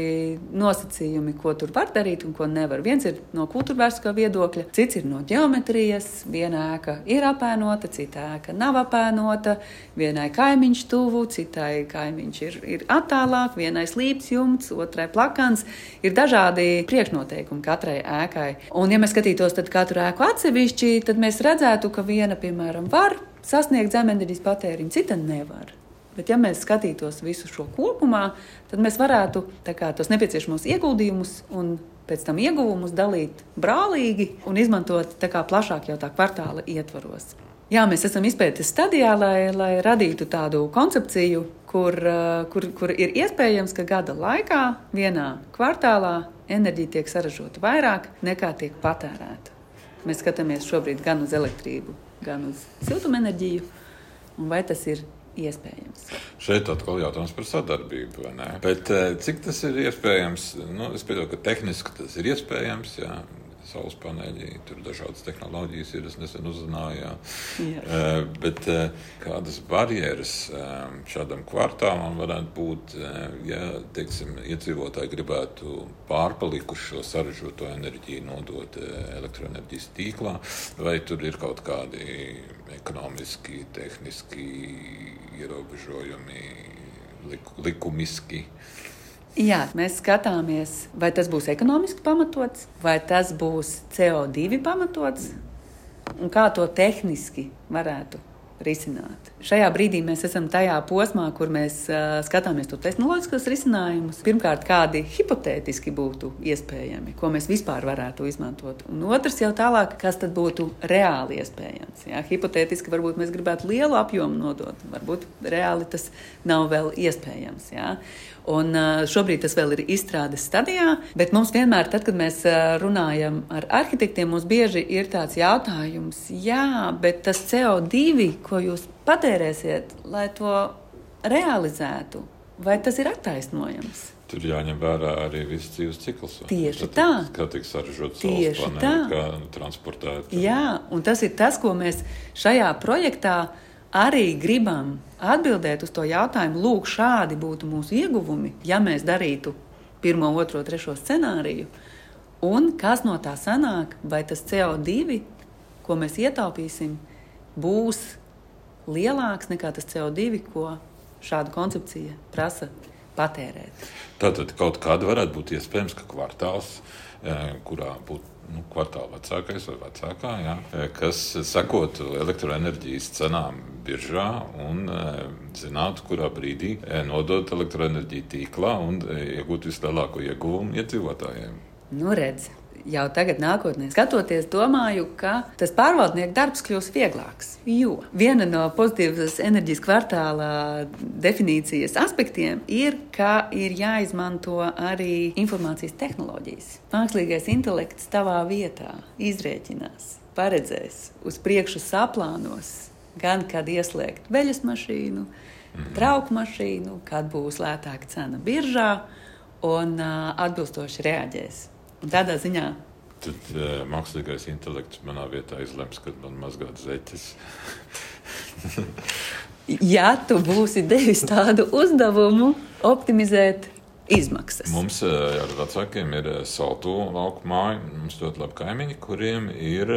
nosacījumi, ko tur var darīt un ko nevar. Viens ir no kultūrvērskā viedokļa, cits ir no geometrijas. Viena ēka ir apēnota, cita ēka nav apēnota, vienai kaimiņš tuvu, citai kaimiņš ir, ir attālāk, vienai slīps jumts, otrai plakans. Ir dažādi priekšnoteikumi katrai ēkai. Un, ja mēs skatītos katru ēku atsevišķi, tad mēs redzētu, ka viena, piemēram, var sasniegt zemenerģijas patēriņu, cita nevar. Bet, ja mēs skatītos visu šo kopumā, tad mēs varētu kā, tos nepieciešamos ieguldījumus un pēc tam ieguvumus dalīt brālīgi un izmantot kā, plašāk jau tā kvartāla ietvaros. Jā, mēs esam izpētes stadijā, lai, lai radītu tādu koncepciju, kur, kur, kur ir iespējams, ka gada laikā vienā kvartālā enerģija tiek saražota vairāk nekā tiek patērēta. Mēs skatāmies šobrīd gan uz elektrību, gan uz siltumenerģiju, un vai tas ir iespējams. Šeit atkal jautājums par sadarbību. Bet, eh, cik tas ir iespējams? Nu, es pieņemu, ka tehniski tas ir iespējams. Jā saules paneļi, tur dažādas tehnoloģijas ir. Es nesen uzzināju, uh, bet uh, kādas barjeras uh, šādam kvartālam varētu būt, ja teiksim, iedzīvotāji gribētu pārpalikušu šo sarežģīto enerģiju nodot elektroenerģijas tīklā, vai tur ir kaut kādi ekonomiski, tehniski ierobežojumi, likumiski. Jā, mēs skatāmies, vai tas būs ekonomiski pamatots, vai tas būs CO2 pamatots un kā to tehniski varētu risināt. Šajā brīdī mēs esam tajā posmā, kur mēs uh, skatāmies to tehnoloģiskos risinājumus. Pirmkārt, kādi hipotētiski būtu iespējami, ko mēs vispār varētu izmantot. Un otrs jau tālāk, kas tad būtu reāli iespējams. Jā? Hipotētiski varbūt mēs gribētu lielu apjomu nodot, varbūt reāli tas nav vēl iespējams. Jā? Un šobrīd tas vēl ir izstrādes stadijā, bet mums vienmēr, tad, kad mēs runājam ar arhitektiem, mums bieži ir tāds jautājums, jā, bet tas CO2, ko jūs patērēsiet, lai to realizētu, vai tas ir attaisnojams? Tur jāņem vērā arī viss dzīves cikls. Tieši tā. Kā tiek sarežģīts saules paneļi, kā transportēt. Jā, un tas ir tas, ko mēs šajā projektā arī gribam atbildēt uz to jautājumu, lūk, šādi būtu mūsu ieguvumi, ja mēs darītu pirmo, otro, trešo scenāriju. Un kas no tā sanāk, vai tas CO2, ko mēs ietaupīsim, būs lielāks nekā tas CO2, ko šāda koncepcija prasa patērēt. Tātad kaut kāda varētu būt iespējams, ka kvartāls, eh, kurā būtu nu, kvartāla vecākais vai vecākā, jā, kas sekotu elektroenerģijas cenām biržā un e, zinātu, kurā brīdī e, nodot elektroenerģiju tīklā un e, iegūt vislielāko ieguvumu iedzīvotājiem. Nu, redz jau tagad, nākotnē skatoties, domāju, ka tas pārvaldnieku darbs kļūs vieglāks. Jo viena no pozitīvas enerģijas kvartāla definīcijas aspektiem ir, ka ir jāizmanto arī informācijas tehnoloģijas. Mākslīgais intelekts tavā vietā izrēķinās, paredzēs, uz priekšu saplānos, gan kad ieslēgt veļas mašīnu, mhm. trauku mašīnu, kad būs lētāka cena biržā un uh, atbilstoši reaģēs. Un tādā ziņā. Tad uh, mākslīgais intelekts manā vietā izlems, kad man mazgāt zeķes. [laughs] ja tu būsi devis tādu uzdevumu, optimizēt izmaksas. Mums ar vecākiem ir saltu lauku māja. Mums ļoti labi kaimiņi, kuriem ir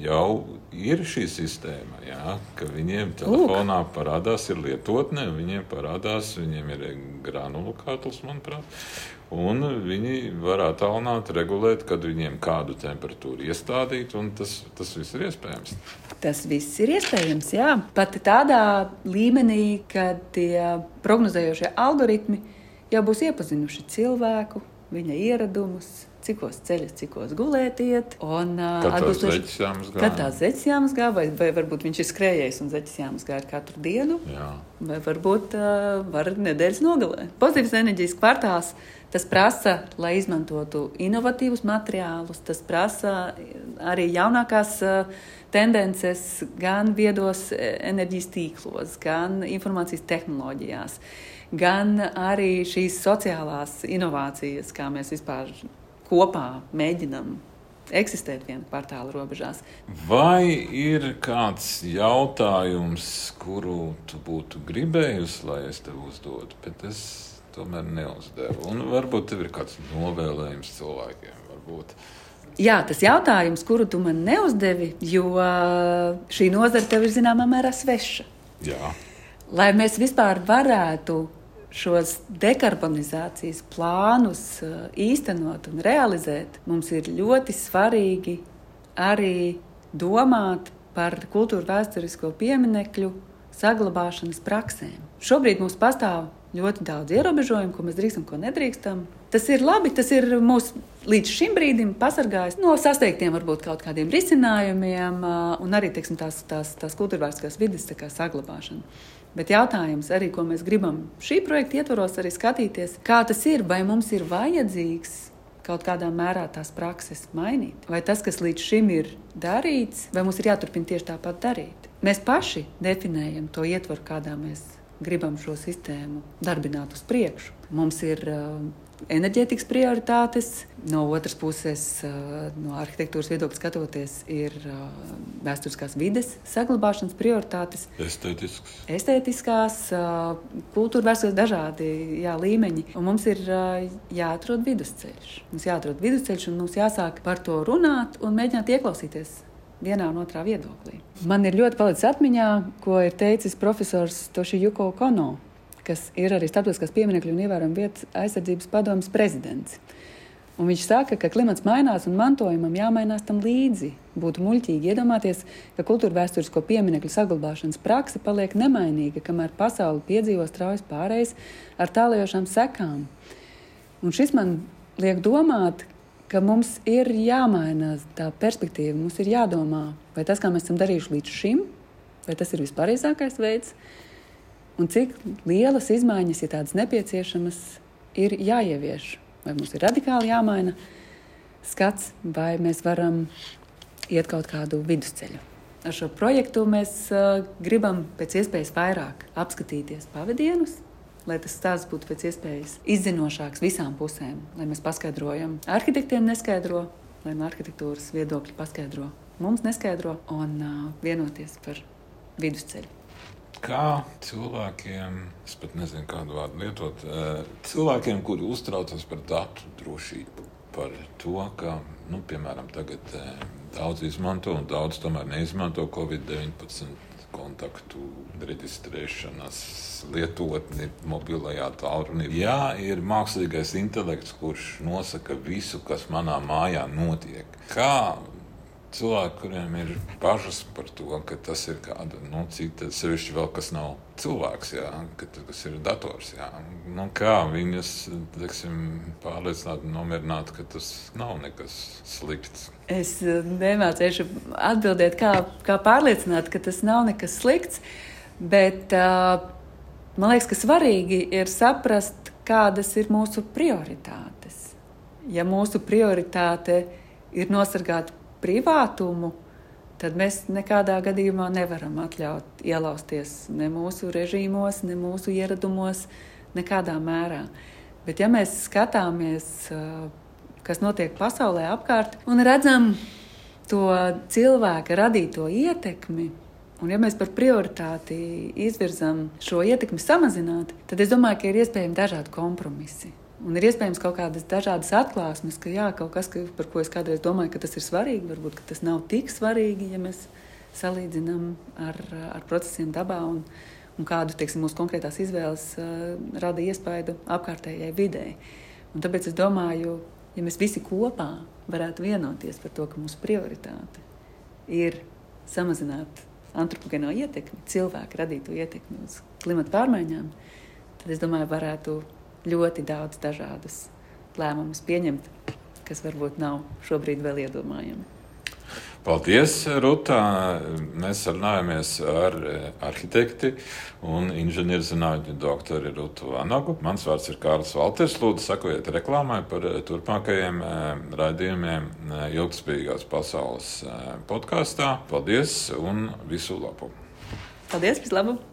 jau ir šī sistēma. Jā, ka viņiem telefonā Lūk. parādās ir lietotne, viņiem parādās, viņiem ir granulu katls, manuprāt. Un viņi var attālināt, regulēt, kad viņiem kādu temperatūru iestādīt, un tas, tas viss ir iespējams. Tas viss ir iespējams, jā. Pat tādā līmenī, kad tie prognozējošie algoritmi jau būs iepazinuši cilvēku, viņa ieradumus, cikos ceļas, cikos gulēt iet. Un, uh, atbilstoši kad tā zeķis jāmazgā, vai, vai varbūt viņš ir skrējējis un zeķis jāmazgā katru dienu, Jā. vai varbūt uh, var nedēļas nogalē. Pozitīvas enerģijas kvartāls Tas prasa, lai izmantotu inovatīvus materiālus, tas prasa arī jaunākās eh, tendences gan viedos enerģijas tīklos, gan informācijas tehnoloģijās, gan arī šīs sociālās inovācijas, kā mēs vispār kopā mēģinam eksistēt viena kvartāla robežās. Vai ir kāds jautājums, kuru tu būtu gribējusi, lai es tev uzdotu? Bet es tomēr neuzdevu. Un varbūt tev ir kāds novēlējums cilvēkiem. Varbūt. Jā, tas jautājums, kuru tu man neuzdevi, jo šī nozara tev ir zināmā mērā sveša. Jā. Lai mēs vispār varētu šos dekarbonizācijas plānus īstenot un realizēt, mums ir ļoti svarīgi arī domāt par kultūra vēsturisko pieminekļu saglabāšanas praksēm. Šobrīd mums pastāv ļoti daudz ierobežojumu, ko mēs drīkstam, ko nedrīkstam. Tas ir labi, tas ir mūs līdz šim brīdim pasargājis no sasteigtiem, varbūt kaut kādiem risinājumiem, un arī teiksim, tās, tās, tās kultūrvērstiskās vidas saglabāšana. Bet jautājums arī, ko mēs gribam šī projekta ietvaros arī skatīties, kā tas ir, vai mums ir vajadzīgs kaut kādā mērā tās prakses mainīt. Vai tas, kas līdz šim ir darīts, vai mums ir jāturpina tieši tāpat darīt. Mēs paši definējam to ietvaru, kādā mēs gribam šo sistēmu darbināt uz priekšu. Mums ir uh, enerģētikas prioritātes, no otras puses, uh, no arhitektūras viedokļa skatoties, ir uh, vēsturiskās vides saglabāšanas prioritātes. Estētisks. Estētiskās, kultūra vēstures dažādi jā, līmeņi. Un mums ir jāatrod vidusceļš. Mums jāatrod vidusceļš un mums jāsāk par to runāt un mēģināt ieklausīties vienā un otrā viedoklī. Man ir ļoti palicis atmiņā, ko ir teicis profesors Tošijuko Kono, kas ir arī Starptautiskās pieminiektu un ievērojama vietas aizsardzības padomas prezidents. Un viņš saka, ka klimats mainās un mantojumam jāmainās tam līdzi. Būtu muļķīgi iedomāties, ka kultūra vēsturisko pieminiektu saglabāšanas praksa paliek nemainīga, kamēr pasaule piedzīvo straujas pārējas ar tālējošām sekām. Un šis man liek domāt, ka mums ir jāmaina tā perspektīva, mums ir jādomā, vai tas, kā mēs esam darījuši līdz šim, vai tas ir vispareizākais veids, un cik lielas izmaiņas, ja tādas nepieciešamas, ir jāievieš. Vai mums ir radikāli jāmaina skats, vai mēs varam iet kaut kādu vidusceļu. Ar šo projektu mēs uh, gribam pēc iespējas vairāk apskatīties pavadienus, lai tas stāsts būtu pēc iespējas izzinošāks visām pusēm, lai mēs paskaidrojam. Arhitektiem neskaidro, lai no arhitektūras viedokļa paskaidro. Mums neskaidro un uh, vienoties par vidusceļu. Kā cilvēkiem, es pat nezinu, kādu vārdu lietot, cilvēkiem, kuri uztraucas par datu drošību, par to, ka, nu, piemēram, tagad daudz izmanto un daudz tomēr neizmanto Covid-19 kontaktu reģistrēšanas lietotni mobilajā tālrunī. Jā, ir mākslīgais intelekts, kurš nosaka visu, kas manā mājā notiek. Kā cilvēki, kuriem ir bažas par to, ka tas ir kāda nu, cita, sevišķi vēl kas nav cilvēks, jā, ka tas ir dators. Jā. Nu, kā viņus teiksim, pārliecināt nomierināt, ka tas nav nekas slikts? Es eh, nemācīšu atbildēt, kā, kā pārliecināt, ka tas nav nekas slikts, bet uh, man liekas, ka svarīgi ir saprast, kādas ir mūsu prioritātes. Ja mūsu prioritāte ir nosargāt privātumu, tad mēs nekādā gadījumā nevaram atļaut ielausties ne mūsu režīmos, ne mūsu ieradumos, nekādā mērā. Bet, ja mēs skatāmies, kas notiek pasaulē apkārt, un redzam to cilvēka radīto ietekmi, Un, ja mēs par prioritāti izvirzām šo ietekmi samazināt, tad es domāju, ka ir iespējami dažādi kompromisi. Un ir iespējams kaut kādas dažādas atklāsmes, ka jā, kaut kas, ka, par ko es kādreiz domāju, ka tas ir svarīgi, varbūt tas nav tik svarīgi, ja mēs salīdzinām ar, ar procesiem dabā un, un kādu teiksim, mūsu konkrētās izvēles uh, rada iespaidu apkārtējai videi. Un tāpēc es domāju, ja mēs visi kopā varētu vienoties par to, ka mūsu prioritāte ir samazināt antropogēno ietekmi, cilvēku radīto ietekmi uz klimatu pārmaiņām, tad es domāju, varētu ļoti daudz dažādus lēmumus pieņemt, kas varbūt nav šobrīd vēl iedomājami. Paldies, Rutā. Mēs sarunājamies ar arhitekti un inženierzinātņu doktoru Rutu Vanagu. Mans vārds ir Kārlis Valters. Lūdzu, sakojiet reklāmai par turpmākajiem eh, raidījumiem eh, ilgspējīgās pasaules eh, podkāstā. Paldies un visu labu! Paldies, vislabāk!